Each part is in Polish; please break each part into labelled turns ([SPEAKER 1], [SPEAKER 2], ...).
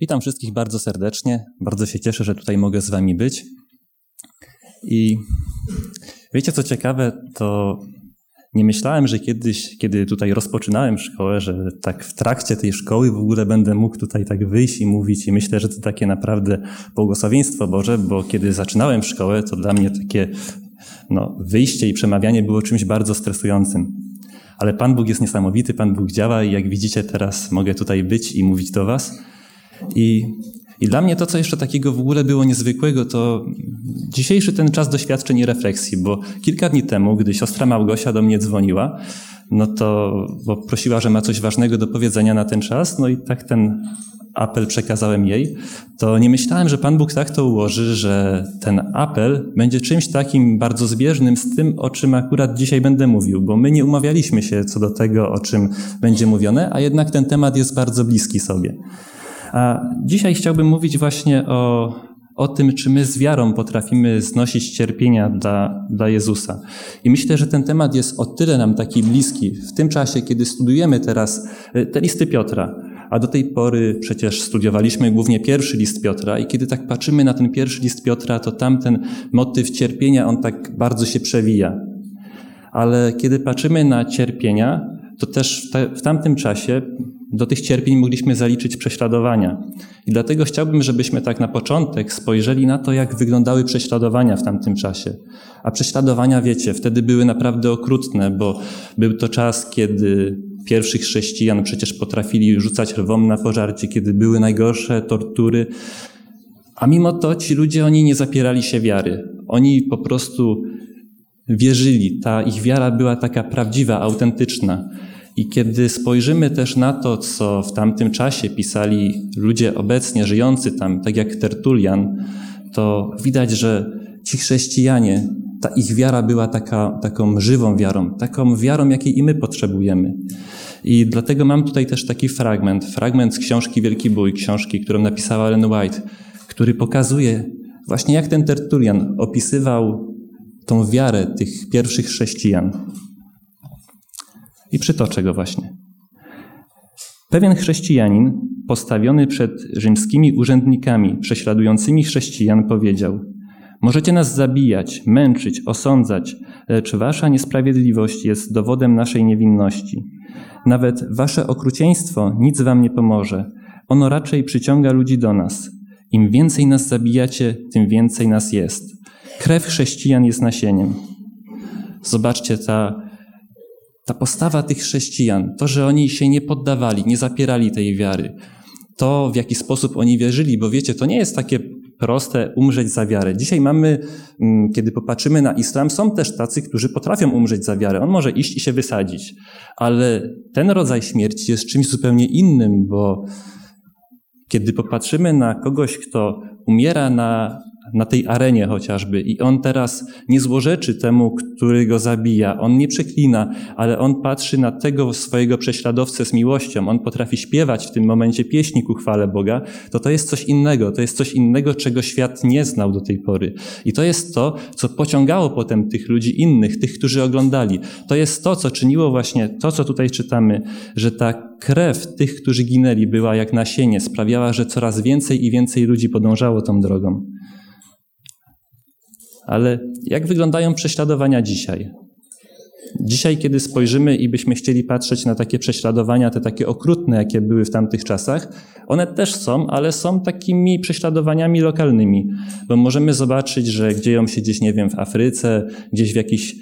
[SPEAKER 1] Witam wszystkich bardzo serdecznie. Bardzo się cieszę, że tutaj mogę z Wami być. I wiecie, co ciekawe, to nie myślałem, że kiedyś, kiedy tutaj rozpoczynałem szkołę, że tak w trakcie tej szkoły w ogóle będę mógł tutaj tak wyjść i mówić. I myślę, że to takie naprawdę błogosławieństwo Boże, bo kiedy zaczynałem szkołę, to dla mnie takie no, wyjście i przemawianie było czymś bardzo stresującym. Ale Pan Bóg jest niesamowity, Pan Bóg działa i jak widzicie teraz mogę tutaj być i mówić do Was. I, I dla mnie to, co jeszcze takiego w ogóle było niezwykłego, to dzisiejszy ten czas doświadczeń i refleksji, bo kilka dni temu, gdy siostra Małgosia do mnie dzwoniła, no to, bo prosiła, że ma coś ważnego do powiedzenia na ten czas, no i tak ten apel przekazałem jej, to nie myślałem, że Pan Bóg tak to ułoży, że ten apel będzie czymś takim bardzo zbieżnym z tym, o czym akurat dzisiaj będę mówił, bo my nie umawialiśmy się co do tego, o czym będzie mówione, a jednak ten temat jest bardzo bliski sobie. A dzisiaj chciałbym mówić właśnie o, o tym, czy my z wiarą potrafimy znosić cierpienia dla, dla Jezusa. I myślę, że ten temat jest o tyle nam taki bliski w tym czasie, kiedy studujemy teraz e, te listy Piotra. A do tej pory przecież studiowaliśmy głównie pierwszy list Piotra i kiedy tak patrzymy na ten pierwszy list Piotra, to tamten motyw cierpienia, on tak bardzo się przewija. Ale kiedy patrzymy na cierpienia, to też w, te, w tamtym czasie do tych cierpień mogliśmy zaliczyć prześladowania. I dlatego chciałbym, żebyśmy tak na początek spojrzeli na to, jak wyglądały prześladowania w tamtym czasie. A prześladowania, wiecie, wtedy były naprawdę okrutne, bo był to czas, kiedy pierwszych chrześcijan przecież potrafili rzucać lwom na pożarcie, kiedy były najgorsze tortury. A mimo to ci ludzie, oni nie zapierali się wiary. Oni po prostu wierzyli. Ta ich wiara była taka prawdziwa, autentyczna. I kiedy spojrzymy też na to, co w tamtym czasie pisali ludzie obecnie żyjący tam, tak jak Tertulian, to widać, że ci chrześcijanie, ta ich wiara była taka, taką żywą wiarą, taką wiarą, jakiej i my potrzebujemy. I dlatego mam tutaj też taki fragment, fragment z książki Wielki Bój, książki, którą napisała Ellen White, który pokazuje właśnie jak ten Tertulian opisywał tą wiarę tych pierwszych chrześcijan. I przytoczę go właśnie. Pewien chrześcijanin, postawiony przed rzymskimi urzędnikami prześladującymi chrześcijan, powiedział: Możecie nas zabijać, męczyć, osądzać, lecz wasza niesprawiedliwość jest dowodem naszej niewinności. Nawet wasze okrucieństwo nic wam nie pomoże. Ono raczej przyciąga ludzi do nas. Im więcej nas zabijacie, tym więcej nas jest. Krew chrześcijan jest nasieniem. Zobaczcie, ta ta postawa tych chrześcijan, to, że oni się nie poddawali, nie zapierali tej wiary, to w jaki sposób oni wierzyli, bo wiecie, to nie jest takie proste umrzeć za wiarę. Dzisiaj mamy, mm, kiedy popatrzymy na islam, są też tacy, którzy potrafią umrzeć za wiarę. On może iść i się wysadzić, ale ten rodzaj śmierci jest czymś zupełnie innym, bo kiedy popatrzymy na kogoś, kto umiera na na tej arenie chociażby i on teraz nie złorzeczy temu, który go zabija. On nie przeklina, ale on patrzy na tego swojego prześladowcę z miłością. On potrafi śpiewać w tym momencie pieśni ku chwale Boga. To to jest coś innego. To jest coś innego, czego świat nie znał do tej pory. I to jest to, co pociągało potem tych ludzi innych, tych, którzy oglądali. To jest to, co czyniło właśnie to, co tutaj czytamy, że ta krew tych, którzy ginęli, była jak nasienie, sprawiała, że coraz więcej i więcej ludzi podążało tą drogą. Ale jak wyglądają prześladowania dzisiaj? Dzisiaj, kiedy spojrzymy i byśmy chcieli patrzeć na takie prześladowania, te takie okrutne, jakie były w tamtych czasach, one też są, ale są takimi prześladowaniami lokalnymi, bo możemy zobaczyć, że dzieją się gdzieś, nie wiem, w Afryce, gdzieś w jakichś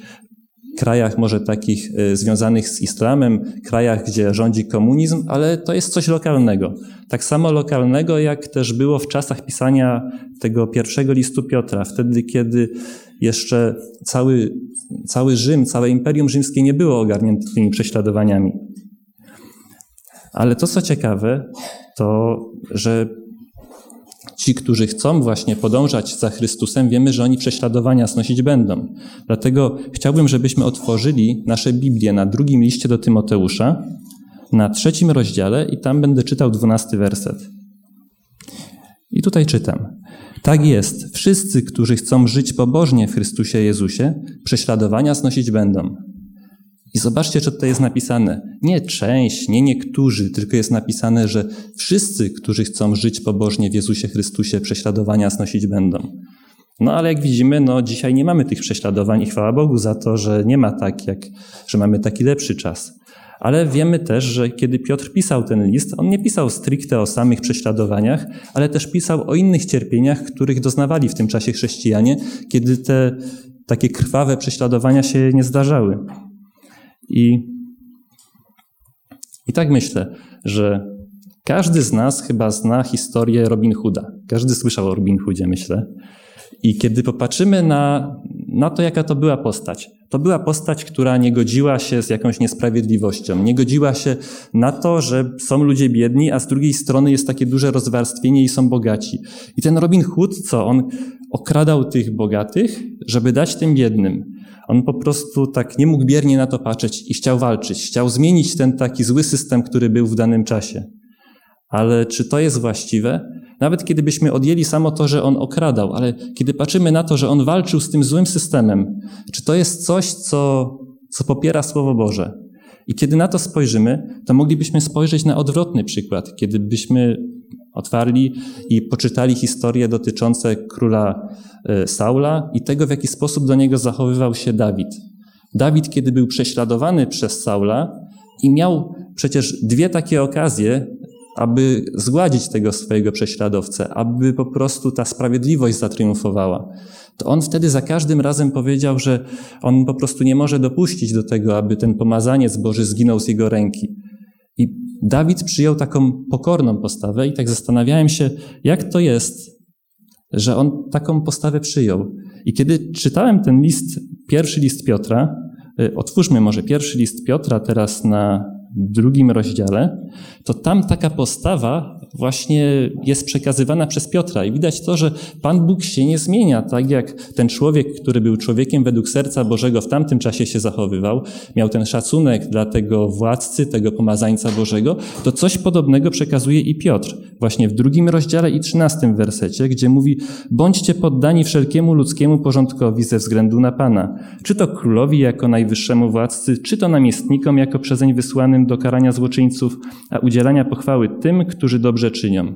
[SPEAKER 1] krajach może takich y, związanych z islamem, krajach, gdzie rządzi komunizm, ale to jest coś lokalnego. Tak samo lokalnego, jak też było w czasach pisania tego pierwszego listu Piotra, wtedy, kiedy jeszcze cały, cały Rzym, całe Imperium Rzymskie nie było ogarnięte tymi prześladowaniami. Ale to, co ciekawe, to, że Ci, którzy chcą właśnie podążać za Chrystusem, wiemy, że oni prześladowania snosić będą. Dlatego chciałbym, żebyśmy otworzyli nasze Biblię na drugim liście do Tymoteusza, na trzecim rozdziale i tam będę czytał dwunasty werset. I tutaj czytam. Tak jest, wszyscy, którzy chcą żyć pobożnie w Chrystusie Jezusie, prześladowania snosić będą. I zobaczcie, co tutaj jest napisane. Nie część, nie niektórzy, tylko jest napisane, że wszyscy, którzy chcą żyć pobożnie w Jezusie Chrystusie, prześladowania znosić będą. No ale jak widzimy, no dzisiaj nie mamy tych prześladowań i chwała Bogu za to, że nie ma tak, jak, że mamy taki lepszy czas. Ale wiemy też, że kiedy Piotr pisał ten list, on nie pisał stricte o samych prześladowaniach, ale też pisał o innych cierpieniach, których doznawali w tym czasie chrześcijanie, kiedy te takie krwawe prześladowania się nie zdarzały. I, i tak myślę, że każdy z nas chyba zna historię Robin Hooda. Każdy słyszał o Robin Hoodzie, myślę. I kiedy popatrzymy na, na to, jaka to była postać, to była postać, która nie godziła się z jakąś niesprawiedliwością, nie godziła się na to, że są ludzie biedni, a z drugiej strony jest takie duże rozwarstwienie i są bogaci. I ten Robin Hood, co on okradał tych bogatych, żeby dać tym biednym. On po prostu tak nie mógł biernie na to patrzeć i chciał walczyć, chciał zmienić ten taki zły system, który był w danym czasie. Ale czy to jest właściwe? Nawet kiedybyśmy odjęli samo to, że on okradał, ale kiedy patrzymy na to, że on walczył z tym złym systemem, czy to jest coś, co, co popiera Słowo Boże? I kiedy na to spojrzymy, to moglibyśmy spojrzeć na odwrotny przykład, kiedy byśmy otwarli i poczytali historie dotyczące króla e, Saula i tego, w jaki sposób do niego zachowywał się Dawid. Dawid, kiedy był prześladowany przez Saula i miał przecież dwie takie okazje, aby zgładzić tego swojego prześladowcę, aby po prostu ta sprawiedliwość zatriumfowała. To on wtedy za każdym razem powiedział, że on po prostu nie może dopuścić do tego, aby ten pomazaniec Boży zginął z jego ręki. I Dawid przyjął taką pokorną postawę i tak zastanawiałem się, jak to jest, że on taką postawę przyjął. I kiedy czytałem ten list, pierwszy list Piotra, y, otwórzmy może pierwszy list Piotra teraz na drugim rozdziale, to tam taka postawa właśnie jest przekazywana przez Piotra. I widać to, że Pan Bóg się nie zmienia, tak jak ten człowiek, który był człowiekiem według serca Bożego w tamtym czasie się zachowywał, miał ten szacunek dla tego władcy, tego pomazańca Bożego, to coś podobnego przekazuje i Piotr. Właśnie w drugim rozdziale i trzynastym wersecie, gdzie mówi, bądźcie poddani wszelkiemu ludzkiemu porządkowi ze względu na Pana. Czy to królowi jako najwyższemu władcy, czy to namiestnikom jako przezeń wysłanym do karania złoczyńców, a udzielania pochwały tym, którzy dobrze czynią.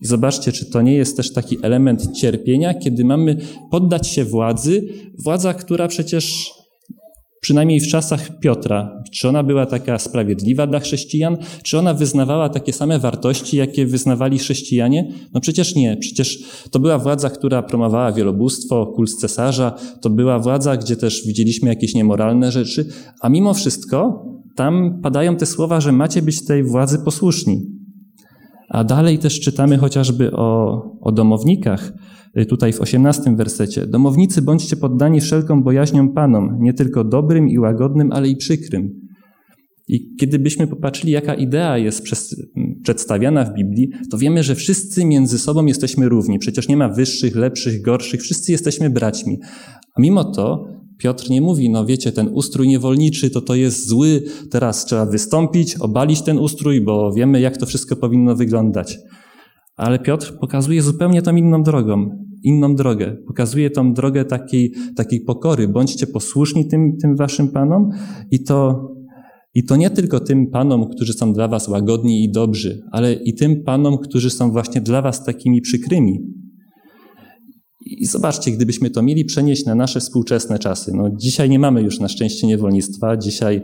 [SPEAKER 1] I zobaczcie, czy to nie jest też taki element cierpienia, kiedy mamy poddać się władzy, władza, która przecież przynajmniej w czasach Piotra, czy ona była taka sprawiedliwa dla chrześcijan, czy ona wyznawała takie same wartości, jakie wyznawali chrześcijanie? No przecież nie. Przecież to była władza, która promowała wielobóstwo, kult cesarza, to była władza, gdzie też widzieliśmy jakieś niemoralne rzeczy, a mimo wszystko tam padają te słowa, że macie być tej władzy posłuszni. A dalej też czytamy chociażby o, o domownikach, y, tutaj w osiemnastym wersecie. Domownicy bądźcie poddani wszelką bojaźnią Panom, nie tylko dobrym i łagodnym, ale i przykrym. I kiedy byśmy popatrzyli, jaka idea jest przedstawiana w Biblii, to wiemy, że wszyscy między sobą jesteśmy równi. Przecież nie ma wyższych, lepszych, gorszych, wszyscy jesteśmy braćmi. A mimo to Piotr nie mówi, no wiecie, ten ustrój niewolniczy to to jest zły, teraz trzeba wystąpić, obalić ten ustrój, bo wiemy, jak to wszystko powinno wyglądać. Ale Piotr pokazuje zupełnie tą inną drogą, inną drogę. Pokazuje tą drogę takiej, takiej pokory. Bądźcie posłuszni tym, tym waszym panom i to, i to nie tylko tym panom, którzy są dla was łagodni i dobrzy, ale i tym panom, którzy są właśnie dla was takimi przykrymi, i zobaczcie, gdybyśmy to mieli przenieść na nasze współczesne czasy. No, dzisiaj nie mamy już na szczęście niewolnictwa. Dzisiaj,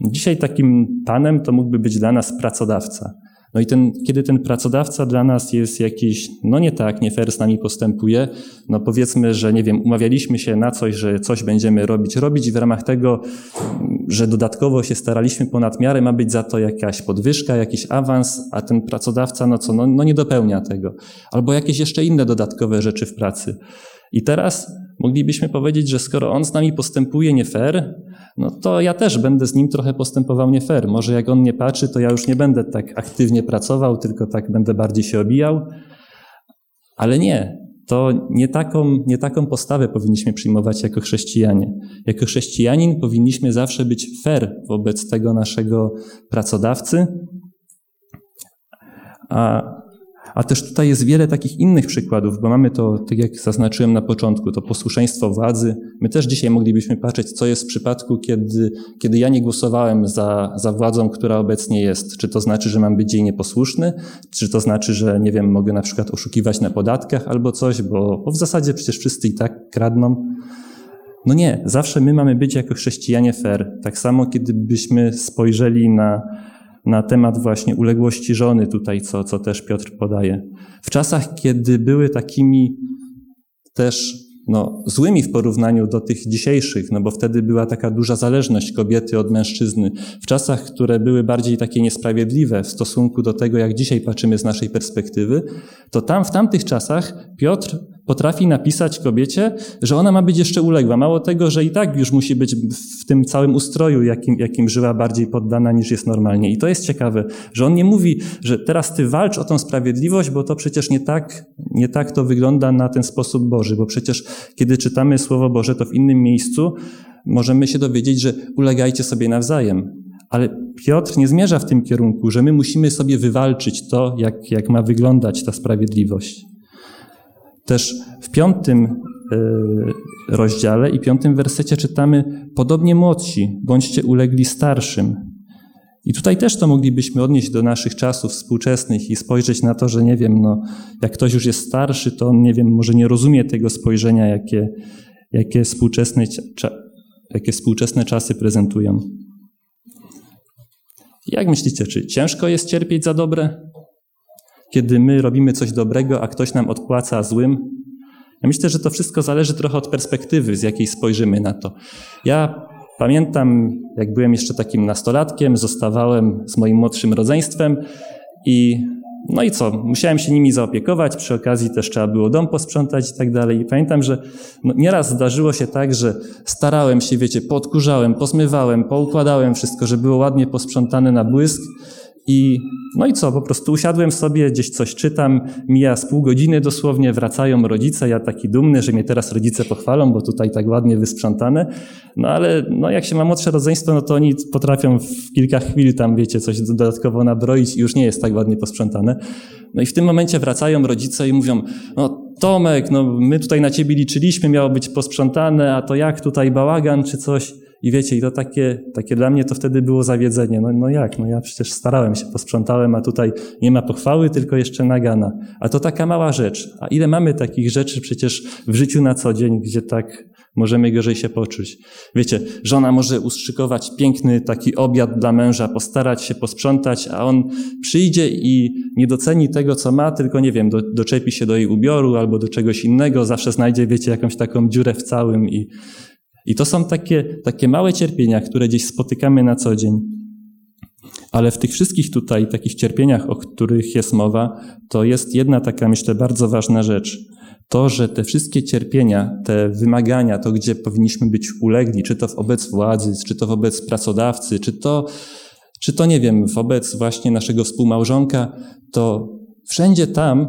[SPEAKER 1] dzisiaj takim panem to mógłby być dla nas pracodawca. No i ten, kiedy ten pracodawca dla nas jest jakiś, no nie tak, nie fair z nami postępuje, no powiedzmy, że nie wiem, umawialiśmy się na coś, że coś będziemy robić, robić w ramach tego, że dodatkowo się staraliśmy ponad miarę, ma być za to jakaś podwyżka, jakiś awans, a ten pracodawca, no co, no, no nie dopełnia tego. Albo jakieś jeszcze inne dodatkowe rzeczy w pracy. I teraz moglibyśmy powiedzieć, że skoro on z nami postępuje nie fair, no to ja też będę z nim trochę postępował nie fair. Może jak on nie patrzy, to ja już nie będę tak aktywnie pracował, tylko tak będę bardziej się obijał. Ale nie, to nie taką, nie taką postawę powinniśmy przyjmować jako chrześcijanie. Jako chrześcijanin powinniśmy zawsze być fair wobec tego naszego pracodawcy, a A też tutaj jest wiele takich innych przykładów, bo mamy to, tak jak zaznaczyłem na początku, to posłuszeństwo władzy. My też dzisiaj moglibyśmy patrzeć, co jest w przypadku, kiedy, kiedy ja nie głosowałem za, za władzą, która obecnie jest. Czy to znaczy, że mam być jej nieposłuszny? Czy to znaczy, że, nie wiem, mogę na przykład oszukiwać na podatkach albo coś, bo, bo w zasadzie przecież wszyscy i tak kradną. No nie, zawsze my mamy być jako chrześcijanie fair. Tak samo, kiedybyśmy spojrzeli na, na temat właśnie uległości żony tutaj, co, co też Piotr podaje. W czasach, kiedy były takimi też no, złymi w porównaniu do tych dzisiejszych, no bo wtedy była taka duża zależność kobiety od mężczyzny. W czasach, które były bardziej takie niesprawiedliwe w stosunku do tego, jak dzisiaj patrzymy z naszej perspektywy, to tam, w tamtych czasach Piotr potrafi napisać kobiecie, że ona ma być jeszcze uległa. Mało tego, że i tak już musi być w tym całym ustroju, jakim, jakim żyła, bardziej poddana niż jest normalnie. I to jest ciekawe, że on nie mówi, że teraz ty walcz o tą sprawiedliwość, bo to przecież nie tak, nie tak to wygląda na ten sposób Boży, bo przecież kiedy czytamy Słowo Boże, to w innym miejscu możemy się dowiedzieć, że ulegajcie sobie nawzajem. Ale Piotr nie zmierza w tym kierunku, że my musimy sobie wywalczyć to, jak, jak ma wyglądać ta sprawiedliwość. Też w piątym e, rozdziale i piątym wersecie czytamy podobnie młodsi, bądźcie ulegli starszym. I tutaj też to moglibyśmy odnieść do naszych czasów współczesnych i spojrzeć na to, że nie wiem, no, jak ktoś już jest starszy, to on, nie wiem, może nie rozumie tego spojrzenia, jakie, jakie, współczesne, jakie współczesne czasy prezentują. Jak myślicie, czy ciężko jest cierpieć za dobre? Kiedy my robimy coś dobrego, a ktoś nam odpłaca złym? Ja myślę, że to wszystko zależy trochę od perspektywy, z jakiej spojrzymy na to. Ja pamiętam, jak byłem jeszcze takim nastolatkiem, zostawałem z moim młodszym rodzeństwem i no i co, musiałem się nimi zaopiekować, przy okazji też trzeba było dom posprzątać i tak dalej. I pamiętam, że no, nieraz zdarzyło się tak, że starałem się, wiecie, podkurzałem, pozmywałem, poukładałem wszystko, żeby było ładnie posprzątane na błysk, i no i co, po prostu usiadłem sobie, gdzieś coś czytam, mija z pół godziny dosłownie, wracają rodzice, ja taki dumny, że mnie teraz rodzice pochwalą, bo tutaj tak ładnie wysprzątane. No ale no jak się ma młodsze rodzeństwo, no to oni potrafią w kilka chwil tam, wiecie, coś dodatkowo nabroić i już nie jest tak ładnie posprzątane. No i w tym momencie wracają rodzice i mówią, no Tomek, no my tutaj na ciebie liczyliśmy, miało być posprzątane, a to jak tutaj bałagan czy coś. I wiecie, i to takie, takie dla mnie to wtedy było zawiedzenie. No, no jak? No ja przecież starałem się, posprzątałem, a tutaj nie ma pochwały, tylko jeszcze nagana. A to taka mała rzecz. A ile mamy takich rzeczy przecież w życiu na co dzień, gdzie tak możemy gorzej się poczuć. Wiecie, żona może ustrzykować piękny taki obiad dla męża, postarać się posprzątać, a on przyjdzie i nie doceni tego, co ma, tylko nie wiem, do, doczepi się do jej ubioru albo do czegoś innego, zawsze znajdzie, wiecie, jakąś taką dziurę w całym i i to są takie, takie małe cierpienia, które gdzieś spotykamy na co dzień. Ale w tych wszystkich tutaj takich cierpieniach, o których jest mowa, to jest jedna taka, myślę, bardzo ważna rzecz. To, że te wszystkie cierpienia, te wymagania, to gdzie powinniśmy być ulegli, czy to wobec władzy, czy to wobec pracodawcy, czy to, czy to nie wiem, wobec właśnie naszego współmałżonka, to wszędzie tam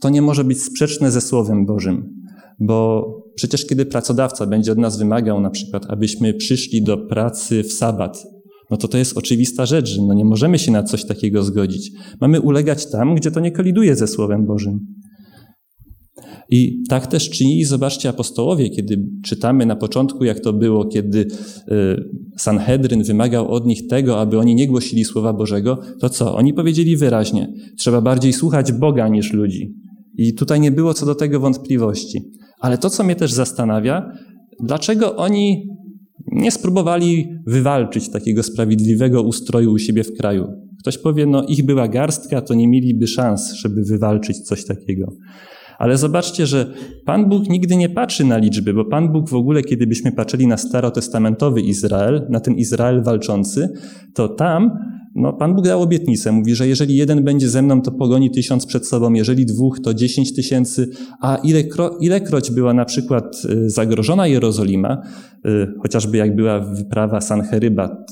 [SPEAKER 1] to nie może być sprzeczne ze Słowem Bożym. Bo przecież kiedy pracodawca będzie od nas wymagał na przykład, abyśmy przyszli do pracy w sabat, no to to jest oczywista rzecz, że no nie możemy się na coś takiego zgodzić. Mamy ulegać tam, gdzie to nie koliduje ze Słowem Bożym. I tak też czynili, zobaczcie, apostołowie, kiedy czytamy na początku, jak to było, kiedy y, Sanhedryn wymagał od nich tego, aby oni nie głosili Słowa Bożego, to co? Oni powiedzieli wyraźnie, trzeba bardziej słuchać Boga niż ludzi. I tutaj nie było co do tego wątpliwości. Ale to, co mnie też zastanawia, dlaczego oni nie spróbowali wywalczyć takiego sprawiedliwego ustroju u siebie w kraju. Ktoś powie, no ich była garstka, to nie mieliby szans, żeby wywalczyć coś takiego. Ale zobaczcie, że Pan Bóg nigdy nie patrzy na liczby, bo Pan Bóg w ogóle, kiedy byśmy patrzyli na starotestamentowy Izrael, na ten Izrael walczący, to tam no, Pan Bóg dał obietnicę. Mówi, że jeżeli jeden będzie ze mną, to pogoni tysiąc przed sobą, jeżeli dwóch, to dziesięć tysięcy. A ilekro, ilekroć była na przykład y, zagrożona Jerozolima, y, chociażby jak była wyprawa Sancheryba,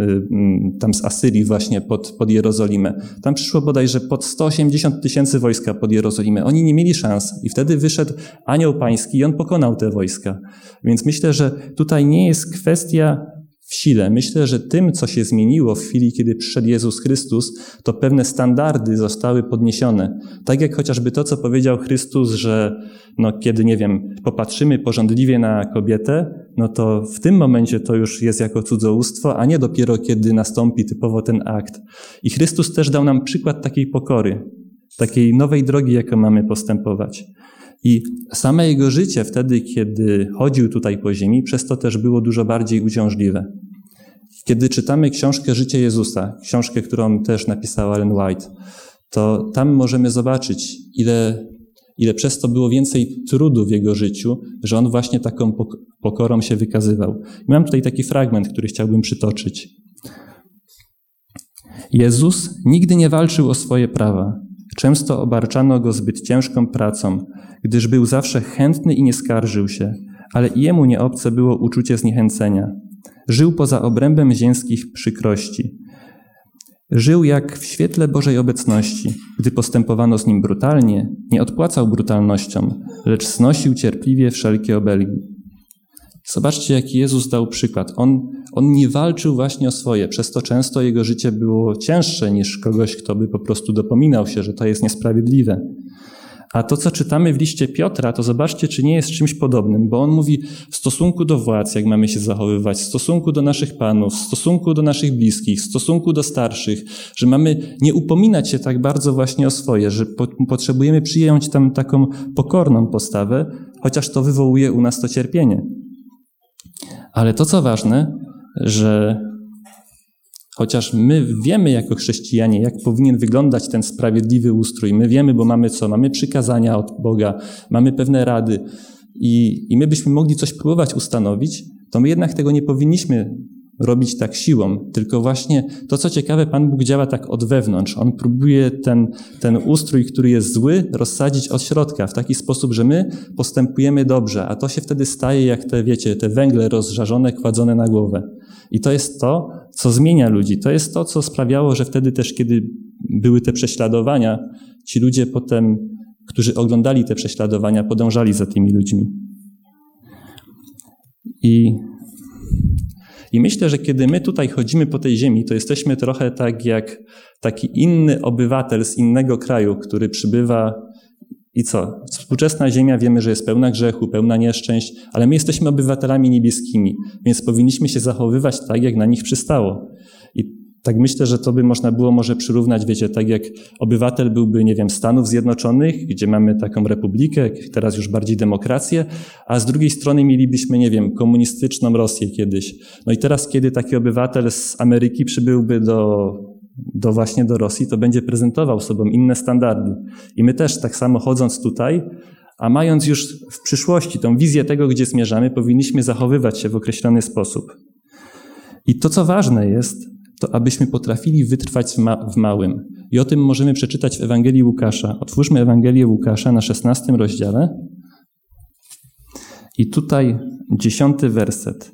[SPEAKER 1] y, mm, tam z Asyrii właśnie pod, pod Jerozolimę, tam przyszło bodajże pod 180 tysięcy wojska pod Jerozolimę. Oni nie mieli szans i wtedy wyszedł anioł pański i on pokonał te wojska. Więc myślę, że tutaj nie jest kwestia w sile. Myślę, że tym, co się zmieniło w chwili, kiedy przyszedł Jezus Chrystus, to pewne standardy zostały podniesione. Tak jak chociażby to, co powiedział Chrystus, że no, kiedy, nie wiem, popatrzymy porządliwie na kobietę, no to w tym momencie to już jest jako cudzołóstwo, a nie dopiero kiedy nastąpi typowo ten akt. I Chrystus też dał nam przykład takiej pokory, takiej nowej drogi, jaką mamy postępować. I same jego życie wtedy, kiedy chodził tutaj po ziemi, przez to też było dużo bardziej uciążliwe. Kiedy czytamy książkę Życie Jezusa, książkę, którą też napisał Ellen White, to tam możemy zobaczyć, ile, ile przez to było więcej trudu w jego życiu, że on właśnie taką pokorą się wykazywał. I mam tutaj taki fragment, który chciałbym przytoczyć. Jezus nigdy nie walczył o swoje prawa. Często obarczano go zbyt ciężką pracą, gdyż był zawsze chętny i nie skarżył się, ale i jemu nie obce było uczucie zniechęcenia. Żył poza obrębem ziemskich przykrości. Żył jak w świetle Bożej obecności. Gdy postępowano z nim brutalnie, nie odpłacał brutalnością, lecz znosił cierpliwie wszelkie obelgi. Zobaczcie, jaki Jezus dał przykład. On, on nie walczył właśnie o swoje, przez to często jego życie było cięższe niż kogoś, kto by po prostu dopominał się, że to jest niesprawiedliwe. A to, co czytamy w liście Piotra, to zobaczcie, czy nie jest czymś podobnym, bo on mówi w stosunku do władz, jak mamy się zachowywać, w stosunku do naszych panów, w stosunku do naszych bliskich, w stosunku do starszych, że mamy nie upominać się tak bardzo właśnie o swoje, że po, potrzebujemy przyjąć tam taką pokorną postawę, chociaż to wywołuje u nas to cierpienie. Ale to, co ważne, że Chociaż my wiemy jako chrześcijanie, jak powinien wyglądać ten sprawiedliwy ustrój. My wiemy, bo mamy co? Mamy przykazania od Boga, mamy pewne rady i, i my byśmy mogli coś próbować ustanowić, to my jednak tego nie powinniśmy robić tak siłą, tylko właśnie to, co ciekawe, Pan Bóg działa tak od wewnątrz. On próbuje ten, ten ustrój, który jest zły, rozsadzić od środka w taki sposób, że my postępujemy dobrze, a to się wtedy staje jak te, wiecie, te węgle rozżarzone, kładzone na głowę. I to jest to, co zmienia ludzi. To jest to, co sprawiało, że wtedy też, kiedy były te prześladowania, ci ludzie potem, którzy oglądali te prześladowania, podążali za tymi ludźmi. I, I myślę, że kiedy my tutaj chodzimy po tej ziemi, to jesteśmy trochę tak jak taki inny obywatel z innego kraju, który przybywa i co? Współczesna Ziemia wiemy, że jest pełna grzechu, pełna nieszczęść, ale my jesteśmy obywatelami niebieskimi, więc powinniśmy się zachowywać tak, jak na nich przystało. Tak myślę, że to by można było może przyrównać, wiecie, tak jak obywatel byłby, nie wiem, Stanów Zjednoczonych, gdzie mamy taką republikę, teraz już bardziej demokrację, a z drugiej strony mielibyśmy, nie wiem, komunistyczną Rosję kiedyś. No i teraz, kiedy taki obywatel z Ameryki przybyłby do do właśnie do Rosji, to będzie prezentował sobą inne standardy. I my też tak samo chodząc tutaj, a mając już w przyszłości tą wizję tego, gdzie zmierzamy, powinniśmy zachowywać się w określony sposób. I to, co ważne jest, to abyśmy potrafili wytrwać w, ma w małym. I o tym możemy przeczytać w Ewangelii Łukasza. Otwórzmy Ewangelię Łukasza na 16 rozdziale. I tutaj dziesiąty werset.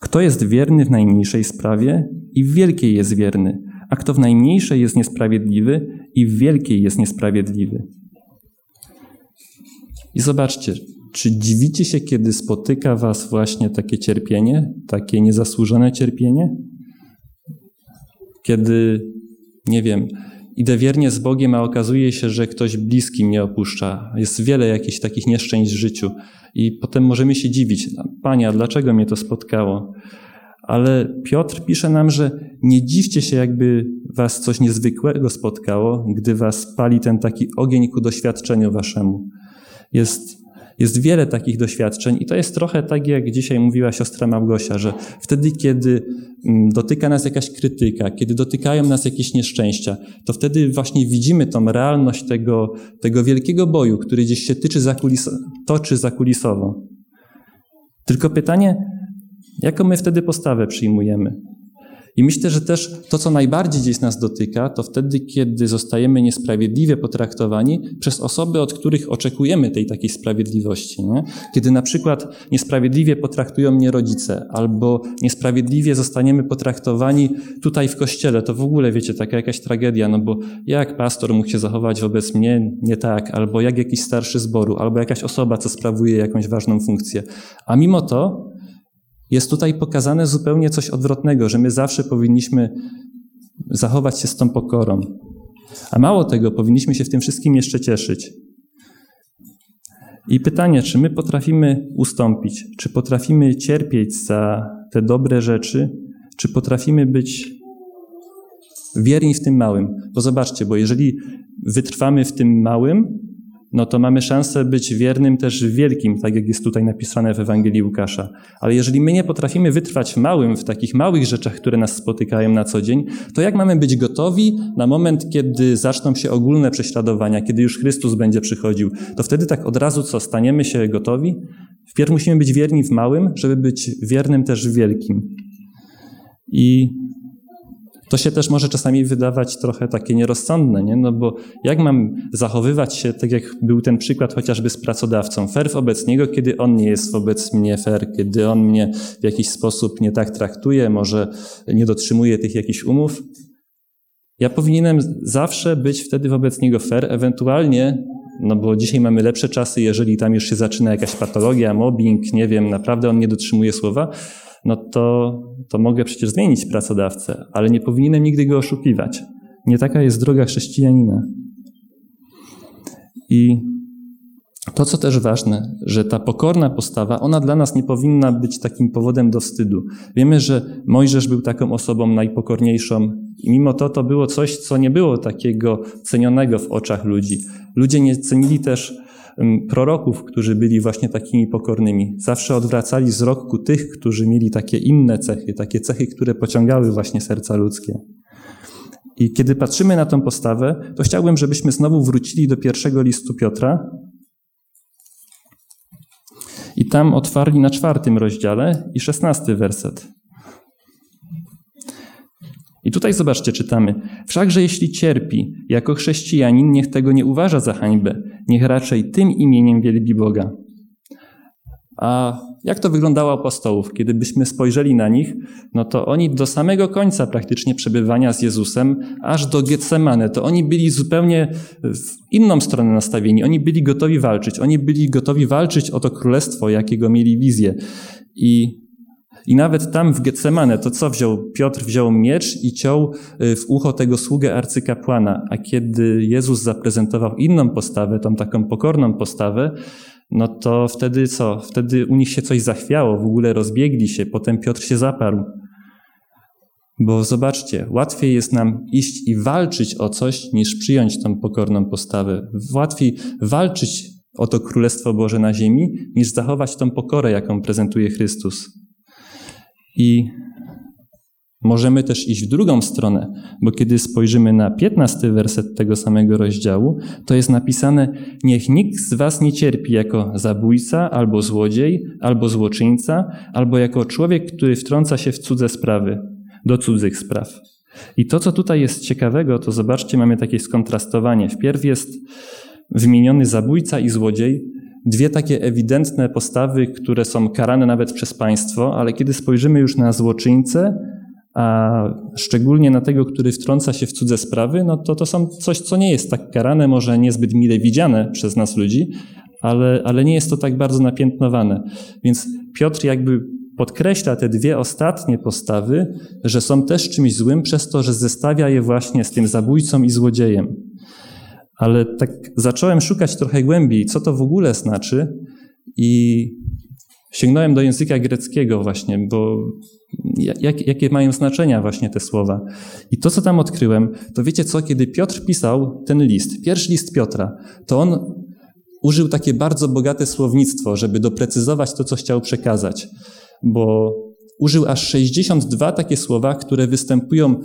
[SPEAKER 1] Kto jest wierny w najmniejszej sprawie i w wielkiej jest wierny, a kto w najmniejszej jest niesprawiedliwy i w wielkiej jest niesprawiedliwy. I zobaczcie, czy dziwicie się, kiedy spotyka was właśnie takie cierpienie, takie niezasłużone cierpienie? Kiedy, nie wiem, idę wiernie z Bogiem, a okazuje się, że ktoś bliski mnie opuszcza. Jest wiele jakichś takich nieszczęść w życiu. I potem możemy się dziwić, Panie, a dlaczego mnie to spotkało? Ale Piotr pisze nam, że nie dziwcie się, jakby was coś niezwykłego spotkało, gdy was pali ten taki ogień ku doświadczeniu waszemu. Jest jest wiele takich doświadczeń i to jest trochę tak, jak dzisiaj mówiła siostra Małgosia, że wtedy, kiedy mm, dotyka nas jakaś krytyka, kiedy dotykają nas jakieś nieszczęścia, to wtedy właśnie widzimy tą realność tego, tego wielkiego boju, który gdzieś się tyczy zakulis toczy zakulisowo. Tylko pytanie, jaką my wtedy postawę przyjmujemy? I myślę, że też to, co najbardziej gdzieś nas dotyka, to wtedy, kiedy zostajemy niesprawiedliwie potraktowani przez osoby, od których oczekujemy tej takiej sprawiedliwości. Nie? Kiedy na przykład niesprawiedliwie potraktują mnie rodzice, albo niesprawiedliwie zostaniemy potraktowani tutaj w kościele, to w ogóle, wiecie, taka jakaś tragedia, no bo jak pastor mógł się zachować wobec mnie nie tak, albo jak jakiś starszy zboru, albo jakaś osoba, co sprawuje jakąś ważną funkcję. A mimo to Jest tutaj pokazane zupełnie coś odwrotnego, że my zawsze powinniśmy zachować się z tą pokorą. A mało tego, powinniśmy się w tym wszystkim jeszcze cieszyć. I pytanie, czy my potrafimy ustąpić, czy potrafimy cierpieć za te dobre rzeczy, czy potrafimy być wierni w tym małym. Bo zobaczcie, bo jeżeli wytrwamy w tym małym, no to mamy szansę być wiernym też wielkim, tak jak jest tutaj napisane w Ewangelii Łukasza. Ale jeżeli my nie potrafimy wytrwać w małym, w takich małych rzeczach, które nas spotykają na co dzień, to jak mamy być gotowi na moment, kiedy zaczną się ogólne prześladowania, kiedy już Chrystus będzie przychodził? To wtedy tak od razu co, staniemy się gotowi? Wpierw musimy być wierni w małym, żeby być wiernym też w wielkim. I to się też może czasami wydawać trochę takie nierozsądne, nie? No bo jak mam zachowywać się, tak jak był ten przykład chociażby z pracodawcą, fair wobec niego, kiedy on nie jest wobec mnie fair, kiedy on mnie w jakiś sposób nie tak traktuje, może nie dotrzymuje tych jakichś umów. Ja powinienem zawsze być wtedy wobec niego fair, ewentualnie, no bo dzisiaj mamy lepsze czasy, jeżeli tam już się zaczyna jakaś patologia, mobbing, nie wiem, naprawdę on nie dotrzymuje słowa, no to, to mogę przecież zmienić pracodawcę, ale nie powinienem nigdy go oszukiwać. Nie taka jest droga chrześcijanina. I to, co też ważne, że ta pokorna postawa, ona dla nas nie powinna być takim powodem do wstydu. Wiemy, że Mojżesz był taką osobą najpokorniejszą i mimo to to było coś, co nie było takiego cenionego w oczach ludzi. Ludzie nie cenili też proroków, którzy byli właśnie takimi pokornymi. Zawsze odwracali wzrok ku tych, którzy mieli takie inne cechy, takie cechy, które pociągały właśnie serca ludzkie. I kiedy patrzymy na tę postawę, to chciałbym, żebyśmy znowu wrócili do pierwszego listu Piotra i tam otwarli na czwartym rozdziale i szesnasty werset. I tutaj zobaczcie, czytamy. Wszakże jeśli cierpi jako chrześcijanin, niech tego nie uważa za hańbę, niech raczej tym imieniem wielbi Boga. A jak to wyglądało apostołów? Kiedy byśmy spojrzeli na nich, no to oni do samego końca praktycznie przebywania z Jezusem, aż do Getsemane, to oni byli zupełnie w inną stronę nastawieni. Oni byli gotowi walczyć. Oni byli gotowi walczyć o to królestwo, jakiego mieli wizję. I i nawet tam w Getsemane, to co wziął? Piotr wziął miecz i ciął y, w ucho tego sługę arcykapłana. A kiedy Jezus zaprezentował inną postawę, tą taką pokorną postawę, no to wtedy co? Wtedy u nich się coś zachwiało, w ogóle rozbiegli się, potem Piotr się zaparł. Bo zobaczcie, łatwiej jest nam iść i walczyć o coś, niż przyjąć tą pokorną postawę. Łatwiej walczyć o to Królestwo Boże na ziemi, niż zachować tą pokorę, jaką prezentuje Chrystus. I możemy też iść w drugą stronę, bo kiedy spojrzymy na piętnasty werset tego samego rozdziału, to jest napisane: Niech nikt z was nie cierpi jako zabójca, albo złodziej, albo złoczyńca, albo jako człowiek, który wtrąca się w cudze sprawy, do cudzych spraw. I to, co tutaj jest ciekawego, to zobaczcie, mamy takie skontrastowanie. Wpierw jest wymieniony zabójca i złodziej, dwie takie ewidentne postawy, które są karane nawet przez państwo, ale kiedy spojrzymy już na złoczyńcę, a szczególnie na tego, który wtrąca się w cudze sprawy, no to to są coś, co nie jest tak karane, może niezbyt mile widziane przez nas ludzi, ale, ale nie jest to tak bardzo napiętnowane. Więc Piotr jakby podkreśla te dwie ostatnie postawy, że są też czymś złym przez to, że zestawia je właśnie z tym zabójcą i złodziejem. Ale tak zacząłem szukać trochę głębiej, co to w ogóle znaczy i sięgnąłem do języka greckiego właśnie, bo jak, jakie mają znaczenia właśnie te słowa. I to, co tam odkryłem, to wiecie co, kiedy Piotr pisał ten list, pierwszy list Piotra, to on użył takie bardzo bogate słownictwo, żeby doprecyzować to, co chciał przekazać, bo użył aż 62 takie słowa, które występują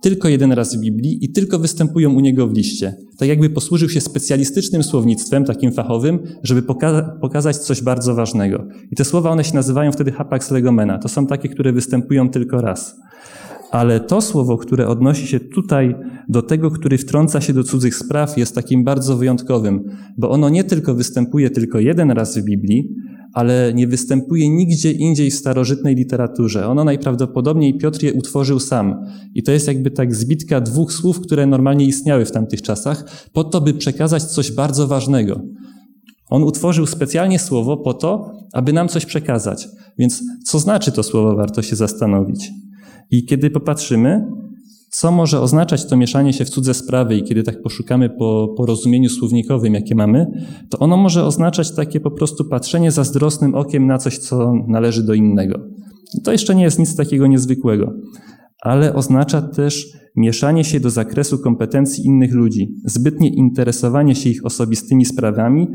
[SPEAKER 1] tylko jeden raz w Biblii i tylko występują u niego w liście. Tak jakby posłużył się specjalistycznym słownictwem, takim fachowym, żeby poka pokazać coś bardzo ważnego. I te słowa, one się nazywają wtedy hapax legomena. To są takie, które występują tylko raz. Ale to słowo, które odnosi się tutaj do tego, który wtrąca się do cudzych spraw, jest takim bardzo wyjątkowym, bo ono nie tylko występuje tylko jeden raz w Biblii, ale nie występuje nigdzie indziej w starożytnej literaturze. Ono najprawdopodobniej Piotr je utworzył sam. I to jest jakby tak zbitka dwóch słów, które normalnie istniały w tamtych czasach, po to, by przekazać coś bardzo ważnego. On utworzył specjalnie słowo po to, aby nam coś przekazać. Więc co znaczy to słowo, warto się zastanowić. I kiedy popatrzymy, co może oznaczać to mieszanie się w cudze sprawy i kiedy tak poszukamy po porozumieniu słownikowym, jakie mamy, to ono może oznaczać takie po prostu patrzenie zazdrosnym okiem na coś, co należy do innego. To jeszcze nie jest nic takiego niezwykłego, ale oznacza też mieszanie się do zakresu kompetencji innych ludzi, zbytnie interesowanie się ich osobistymi sprawami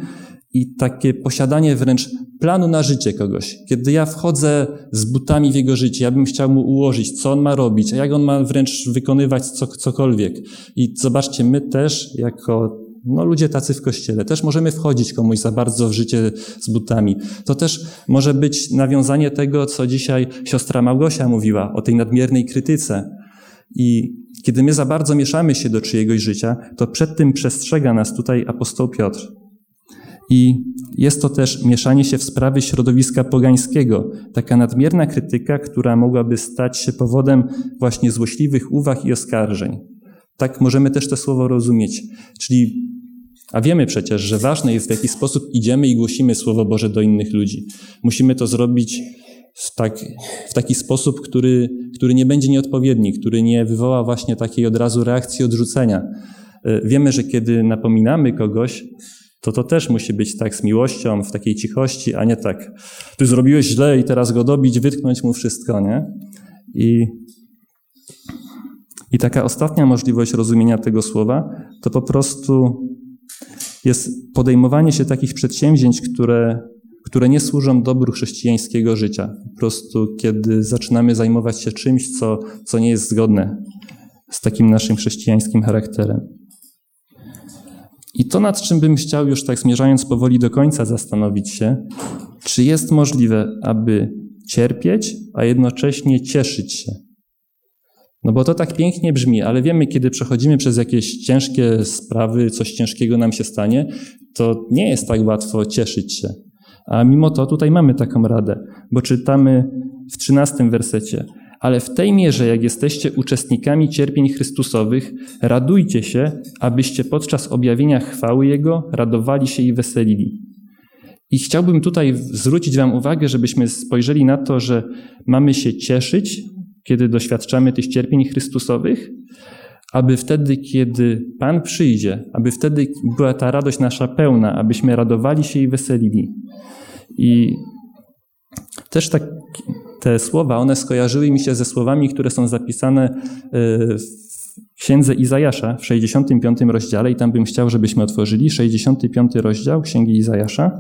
[SPEAKER 1] i takie posiadanie wręcz planu na życie kogoś. Kiedy ja wchodzę z butami w jego życie, ja bym chciał mu ułożyć, co on ma robić, a jak on ma wręcz wykonywać co, cokolwiek. I zobaczcie, my też jako no, ludzie tacy w kościele, też możemy wchodzić komuś za bardzo w życie z butami. To też może być nawiązanie tego, co dzisiaj siostra Małgosia mówiła, o tej nadmiernej krytyce. I kiedy my za bardzo mieszamy się do czyjegoś życia, to przed tym przestrzega nas tutaj apostoł Piotr. I jest to też mieszanie się w sprawy środowiska pogańskiego, taka nadmierna krytyka, która mogłaby stać się powodem właśnie złośliwych uwag i oskarżeń. Tak możemy też to słowo rozumieć. Czyli, a wiemy przecież, że ważne jest, w jaki sposób idziemy i głosimy Słowo Boże do innych ludzi. Musimy to zrobić w, tak, w taki sposób, który, który nie będzie nieodpowiedni, który nie wywoła właśnie takiej od razu reakcji odrzucenia. E, wiemy, że kiedy napominamy kogoś, to to też musi być tak z miłością, w takiej cichości, a nie tak, ty zrobiłeś źle i teraz go dobić, wytknąć mu wszystko, nie? I, i taka ostatnia możliwość rozumienia tego słowa to po prostu jest podejmowanie się takich przedsięwzięć, które, które nie służą dobru chrześcijańskiego życia. Po prostu, kiedy zaczynamy zajmować się czymś, co, co nie jest zgodne z takim naszym chrześcijańskim charakterem. I to, nad czym bym chciał już tak zmierzając powoli do końca zastanowić się, czy jest możliwe, aby cierpieć, a jednocześnie cieszyć się. No bo to tak pięknie brzmi, ale wiemy, kiedy przechodzimy przez jakieś ciężkie sprawy, coś ciężkiego nam się stanie, to nie jest tak łatwo cieszyć się. A mimo to tutaj mamy taką radę, bo czytamy w trzynastym wersecie ale w tej mierze, jak jesteście uczestnikami cierpień Chrystusowych, radujcie się, abyście podczas objawienia chwały Jego radowali się i weselili. I chciałbym tutaj zwrócić Wam uwagę, żebyśmy spojrzeli na to, że mamy się cieszyć, kiedy doświadczamy tych cierpień Chrystusowych, aby wtedy, kiedy Pan przyjdzie, aby wtedy była ta radość nasza pełna, abyśmy radowali się i weselili. I też tak te słowa, one skojarzyły mi się ze słowami, które są zapisane e, w księdze Izajasza w 65 rozdziale i tam bym chciał, żebyśmy otworzyli 65 rozdział księgi Izajasza.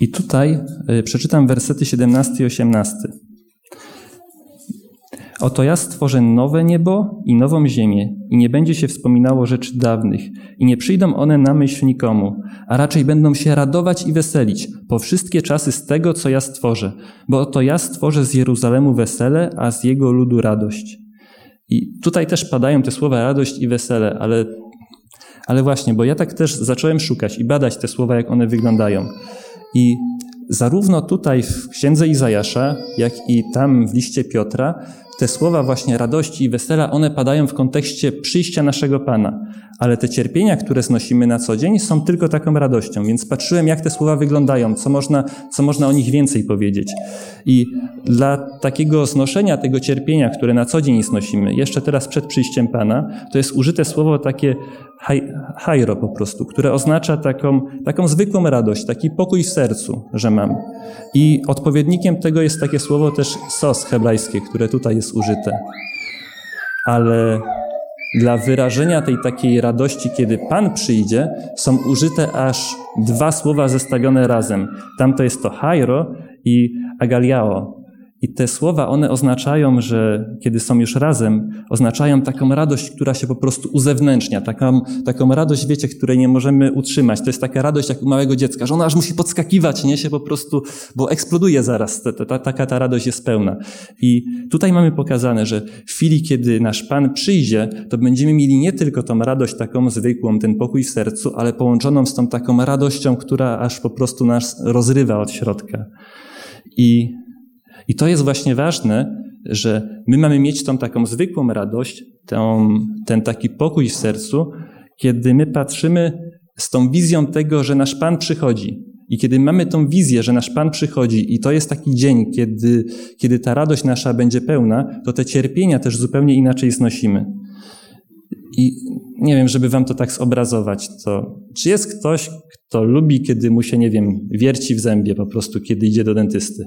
[SPEAKER 1] I tutaj e, przeczytam wersety 17 i 18. Oto ja stworzę nowe niebo i nową ziemię, i nie będzie się wspominało rzeczy dawnych, i nie przyjdą one na myśl nikomu, a raczej będą się radować i weselić po wszystkie czasy z tego, co ja stworzę, bo oto ja stworzę z Jeruzalemu wesele, a z jego ludu radość. I tutaj też padają te słowa radość i wesele, ale, ale właśnie, bo ja tak też zacząłem szukać i badać te słowa, jak one wyglądają. I zarówno tutaj w księdze Izajasza, jak i tam w liście Piotra te słowa właśnie radości i wesela, one padają w kontekście przyjścia naszego Pana. Ale te cierpienia, które znosimy na co dzień, są tylko taką radością. Więc patrzyłem, jak te słowa wyglądają, co można, co można o nich więcej powiedzieć. I dla takiego znoszenia tego cierpienia, które na co dzień znosimy, jeszcze teraz przed przyjściem Pana, to jest użyte słowo takie hajro po prostu, które oznacza taką, taką zwykłą radość, taki pokój w sercu, że mam. I odpowiednikiem tego jest takie słowo też sos hebrajskie, które tutaj jest użyte. Ale dla wyrażenia tej takiej radości, kiedy Pan przyjdzie, są użyte aż dwa słowa zestawione razem. Tamto jest to hajro i agaliao. I te słowa, one oznaczają, że kiedy są już razem, oznaczają taką radość, która się po prostu uzewnętrznia, taką, taką radość, wiecie, której nie możemy utrzymać. To jest taka radość jak u małego dziecka, że ona aż musi podskakiwać, nie się po prostu, bo eksploduje zaraz, ta, ta, taka ta radość jest pełna. I tutaj mamy pokazane, że w chwili, kiedy nasz Pan przyjdzie, to będziemy mieli nie tylko tą radość taką zwykłą, ten pokój w sercu, ale połączoną z tą taką radością, która aż po prostu nas rozrywa od środka. I i to jest właśnie ważne, że my mamy mieć tą taką zwykłą radość, tą, ten taki pokój w sercu, kiedy my patrzymy z tą wizją tego, że nasz Pan przychodzi. I kiedy mamy tą wizję, że nasz Pan przychodzi i to jest taki dzień, kiedy, kiedy ta radość nasza będzie pełna, to te cierpienia też zupełnie inaczej znosimy. I nie wiem, żeby wam to tak zobrazować, to czy jest ktoś, kto lubi, kiedy mu się, nie wiem, wierci w zębie po prostu, kiedy idzie do dentysty?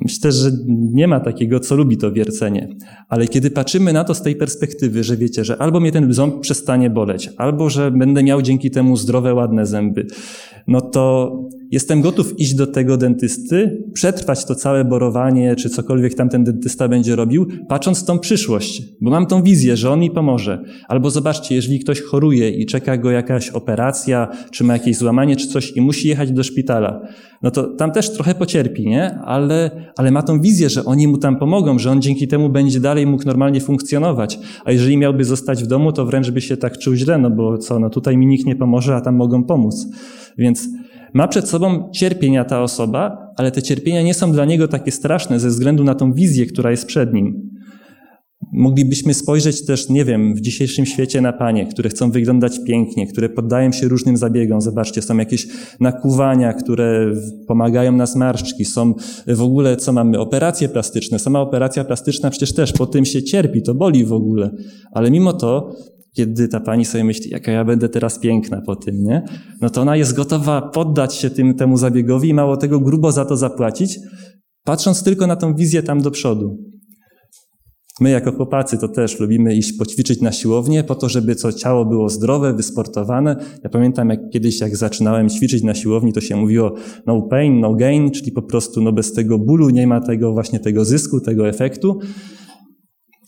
[SPEAKER 1] Myślę, że nie ma takiego, co lubi to wiercenie. Ale kiedy patrzymy na to z tej perspektywy, że wiecie, że albo mnie ten ząb przestanie boleć, albo że będę miał dzięki temu zdrowe, ładne zęby, no to jestem gotów iść do tego dentysty, przetrwać to całe borowanie, czy cokolwiek tam ten dentysta będzie robił, patrząc w tą przyszłość, bo mam tą wizję, że on mi pomoże. Albo zobaczcie, jeżeli ktoś choruje i czeka go jakaś operacja, czy ma jakieś złamanie, czy coś i musi jechać do szpitala, no to tam też trochę pocierpi, nie? Ale, ale ma tą wizję, że oni mu tam pomogą, że on dzięki temu będzie dalej mógł normalnie funkcjonować. A jeżeli miałby zostać w domu, to wręcz by się tak czuł źle, no bo co, no tutaj mi nikt nie pomoże, a tam mogą pomóc. Więc ma przed sobą cierpienia ta osoba, ale te cierpienia nie są dla niego takie straszne ze względu na tą wizję, która jest przed nim. Moglibyśmy spojrzeć też, nie wiem, w dzisiejszym świecie na panie, które chcą wyglądać pięknie, które poddają się różnym zabiegom. Zobaczcie, są jakieś nakuwania, które pomagają na zmarszczki. Są w ogóle, co mamy, operacje plastyczne. Sama operacja plastyczna przecież też po tym się cierpi, to boli w ogóle. Ale mimo to kiedy ta pani sobie myśli, jaka ja będę teraz piękna po tym, nie? No to ona jest gotowa poddać się tym, temu zabiegowi i mało tego grubo za to zapłacić, patrząc tylko na tą wizję tam do przodu. My jako chłopacy to też lubimy iść poćwiczyć na siłownię po to, żeby co ciało było zdrowe, wysportowane. Ja pamiętam jak kiedyś, jak zaczynałem ćwiczyć na siłowni, to się mówiło no pain, no gain, czyli po prostu no bez tego bólu nie ma tego właśnie tego zysku, tego efektu.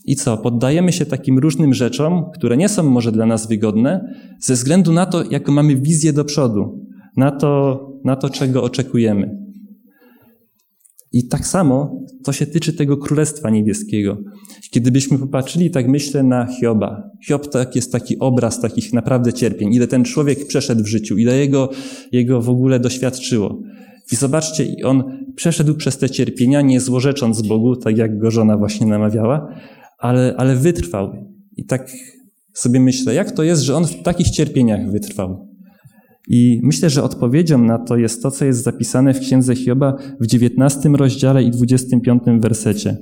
[SPEAKER 1] I co? Poddajemy się takim różnym rzeczom, które nie są może dla nas wygodne, ze względu na to, jaką mamy wizję do przodu, na to, na to czego oczekujemy. I tak samo to się tyczy tego Królestwa Niebieskiego. Kiedybyśmy popatrzyli, tak myślę, na Hioba. Hiob to jest taki obraz takich naprawdę cierpień, ile ten człowiek przeszedł w życiu, ile jego, jego w ogóle doświadczyło. I zobaczcie, on przeszedł przez te cierpienia, nie złorzecząc Bogu, tak jak go żona właśnie namawiała, ale, ale wytrwał. I tak sobie myślę, jak to jest, że on w takich cierpieniach wytrwał. I myślę, że odpowiedzią na to jest to, co jest zapisane w Księdze Hioba w 19 rozdziale i 25 wersecie.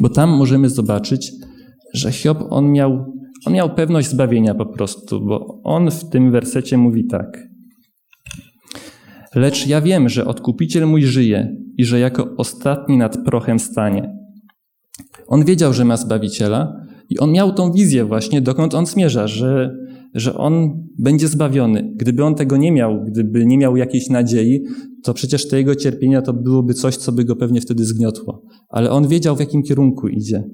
[SPEAKER 1] Bo tam możemy zobaczyć, że Hiob, on miał, on miał pewność zbawienia po prostu, bo on w tym wersecie mówi tak. Lecz ja wiem, że odkupiciel mój żyje i że jako ostatni nad prochem stanie. On wiedział, że ma Zbawiciela i on miał tą wizję właśnie, dokąd on zmierza, że, że on będzie zbawiony. Gdyby on tego nie miał, gdyby nie miał jakiejś nadziei, to przecież te jego cierpienia to byłoby coś, co by go pewnie wtedy zgniotło. Ale on wiedział, w jakim kierunku idzie.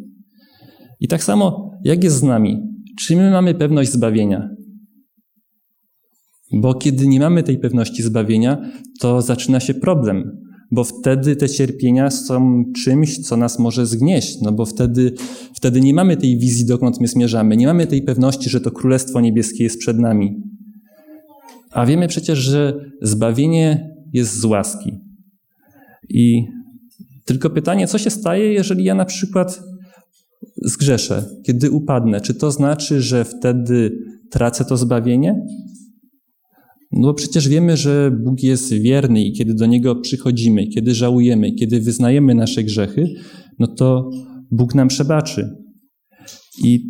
[SPEAKER 1] I tak samo, jak jest z nami? Czy my mamy pewność zbawienia? Bo kiedy nie mamy tej pewności zbawienia, to zaczyna się problem bo wtedy te cierpienia są czymś, co nas może zgnieść, no bo wtedy, wtedy nie mamy tej wizji, dokąd my zmierzamy, nie mamy tej pewności, że to Królestwo Niebieskie jest przed nami. A wiemy przecież, że zbawienie jest z łaski. I tylko pytanie, co się staje, jeżeli ja na przykład zgrzeszę, kiedy upadnę? Czy to znaczy, że wtedy tracę to zbawienie? No bo przecież wiemy, że Bóg jest wierny i kiedy do Niego przychodzimy, kiedy żałujemy, kiedy wyznajemy nasze grzechy, no to Bóg nam przebaczy. I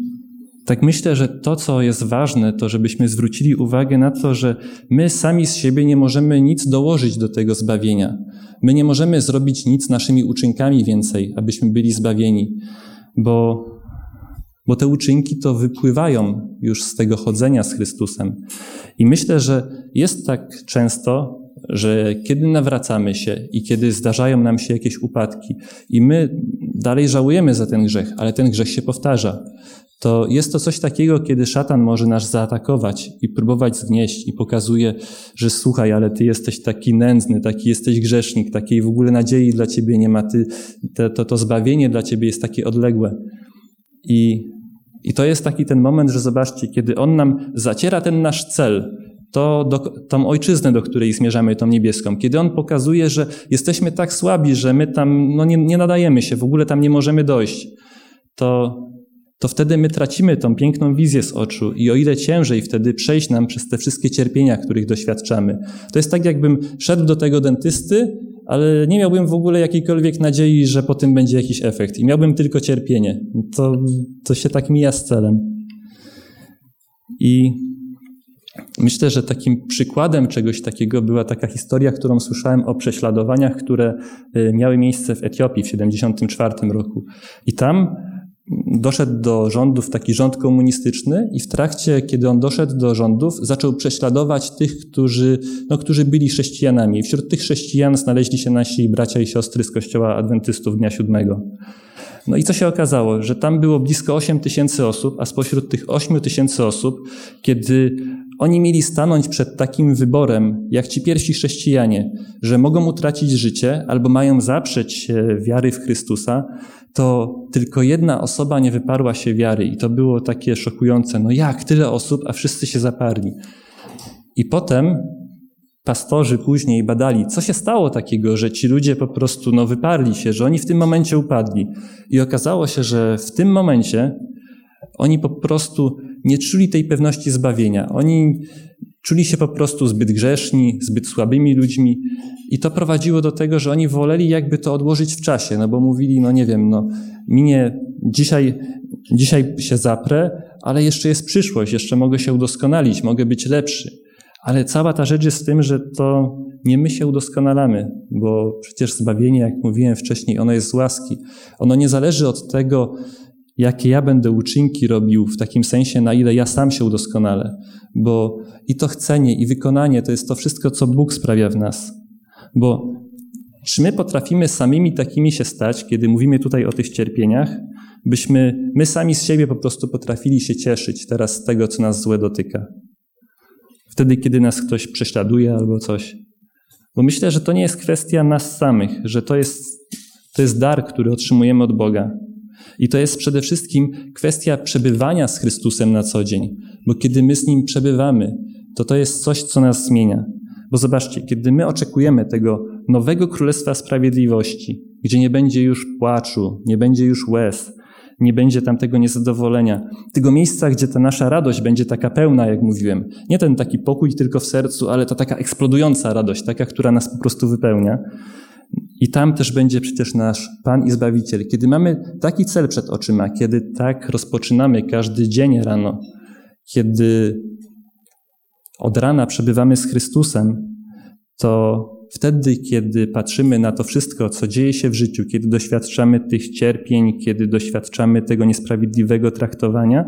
[SPEAKER 1] tak myślę, że to, co jest ważne, to żebyśmy zwrócili uwagę na to, że my sami z siebie nie możemy nic dołożyć do tego zbawienia. My nie możemy zrobić nic naszymi uczynkami więcej, abyśmy byli zbawieni, bo bo te uczynki to wypływają już z tego chodzenia z Chrystusem. I myślę, że jest tak często, że kiedy nawracamy się i kiedy zdarzają nam się jakieś upadki i my dalej żałujemy za ten grzech, ale ten grzech się powtarza, to jest to coś takiego, kiedy szatan może nas zaatakować i próbować zgnieść i pokazuje, że słuchaj, ale ty jesteś taki nędzny, taki jesteś grzesznik, takiej w ogóle nadziei dla ciebie nie ma, ty, to, to, to zbawienie dla ciebie jest takie odległe. I, I to jest taki ten moment, że zobaczcie, kiedy On nam zaciera ten nasz cel, to do, tą ojczyznę, do której zmierzamy, tą niebieską, kiedy On pokazuje, że jesteśmy tak słabi, że my tam no nie, nie nadajemy się, w ogóle tam nie możemy dojść, to, to wtedy my tracimy tą piękną wizję z oczu i o ile ciężej wtedy przejść nam przez te wszystkie cierpienia, których doświadczamy. To jest tak, jakbym szedł do tego dentysty, ale nie miałbym w ogóle jakiejkolwiek nadziei, że po tym będzie jakiś efekt i miałbym tylko cierpienie. To, to się tak mija z celem. I myślę, że takim przykładem czegoś takiego była taka historia, którą słyszałem o prześladowaniach, które y, miały miejsce w Etiopii w 1974 roku. I tam doszedł do rządów taki rząd komunistyczny i w trakcie, kiedy on doszedł do rządów, zaczął prześladować tych, którzy, no, którzy byli chrześcijanami. Wśród tych chrześcijan znaleźli się nasi bracia i siostry z kościoła adwentystów Dnia Siódmego. No i co się okazało? Że tam było blisko 8 tysięcy osób, a spośród tych 8 tysięcy osób, kiedy oni mieli stanąć przed takim wyborem, jak ci pierwsi chrześcijanie, że mogą utracić życie albo mają zaprzeć wiary w Chrystusa, to tylko jedna osoba nie wyparła się wiary i to było takie szokujące. No jak, tyle osób, a wszyscy się zaparli. I potem pastorzy później badali, co się stało takiego, że ci ludzie po prostu no, wyparli się, że oni w tym momencie upadli. I okazało się, że w tym momencie oni po prostu nie czuli tej pewności zbawienia. Oni czuli się po prostu zbyt grzeszni, zbyt słabymi ludźmi i to prowadziło do tego, że oni woleli jakby to odłożyć w czasie, no bo mówili, no nie wiem, no minie dzisiaj, dzisiaj się zaprę, ale jeszcze jest przyszłość, jeszcze mogę się udoskonalić, mogę być lepszy. Ale cała ta rzecz jest w tym, że to nie my się udoskonalamy, bo przecież zbawienie, jak mówiłem wcześniej, ono jest z łaski. Ono nie zależy od tego, jakie ja będę uczynki robił, w takim sensie, na ile ja sam się udoskonalę. Bo i to chcenie, i wykonanie to jest to wszystko, co Bóg sprawia w nas. Bo czy my potrafimy samymi takimi się stać, kiedy mówimy tutaj o tych cierpieniach, byśmy my sami z siebie po prostu potrafili się cieszyć teraz z tego, co nas złe dotyka? Wtedy, kiedy nas ktoś prześladuje albo coś. Bo myślę, że to nie jest kwestia nas samych, że to jest, to jest dar, który otrzymujemy od Boga. I to jest przede wszystkim kwestia przebywania z Chrystusem na co dzień, bo kiedy my z Nim przebywamy, to to jest coś, co nas zmienia. Bo zobaczcie, kiedy my oczekujemy tego nowego Królestwa Sprawiedliwości, gdzie nie będzie już płaczu, nie będzie już łez, nie będzie tam tego niezadowolenia, tego miejsca, gdzie ta nasza radość będzie taka pełna, jak mówiłem. Nie ten taki pokój tylko w sercu, ale ta taka eksplodująca radość, taka, która nas po prostu wypełnia. I tam też będzie przecież nasz Pan i Zbawiciel. Kiedy mamy taki cel przed oczyma, kiedy tak rozpoczynamy każdy dzień rano, kiedy od rana przebywamy z Chrystusem, to wtedy, kiedy patrzymy na to wszystko, co dzieje się w życiu, kiedy doświadczamy tych cierpień, kiedy doświadczamy tego niesprawiedliwego traktowania,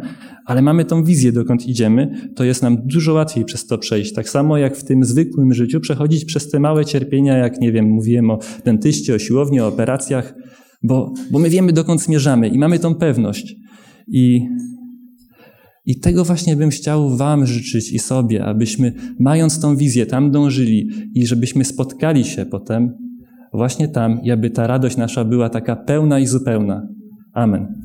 [SPEAKER 1] ale mamy tą wizję, dokąd idziemy, to jest nam dużo łatwiej przez to przejść. Tak samo jak w tym zwykłym życiu, przechodzić przez te małe cierpienia, jak nie wiem, mówiłem o dentyście, o siłowni, o operacjach, bo, bo my wiemy, dokąd zmierzamy i mamy tą pewność. I i tego właśnie bym chciał Wam życzyć i sobie, abyśmy, mając tą wizję, tam dążyli i żebyśmy spotkali się potem właśnie tam i aby ta radość nasza była taka pełna i zupełna. Amen.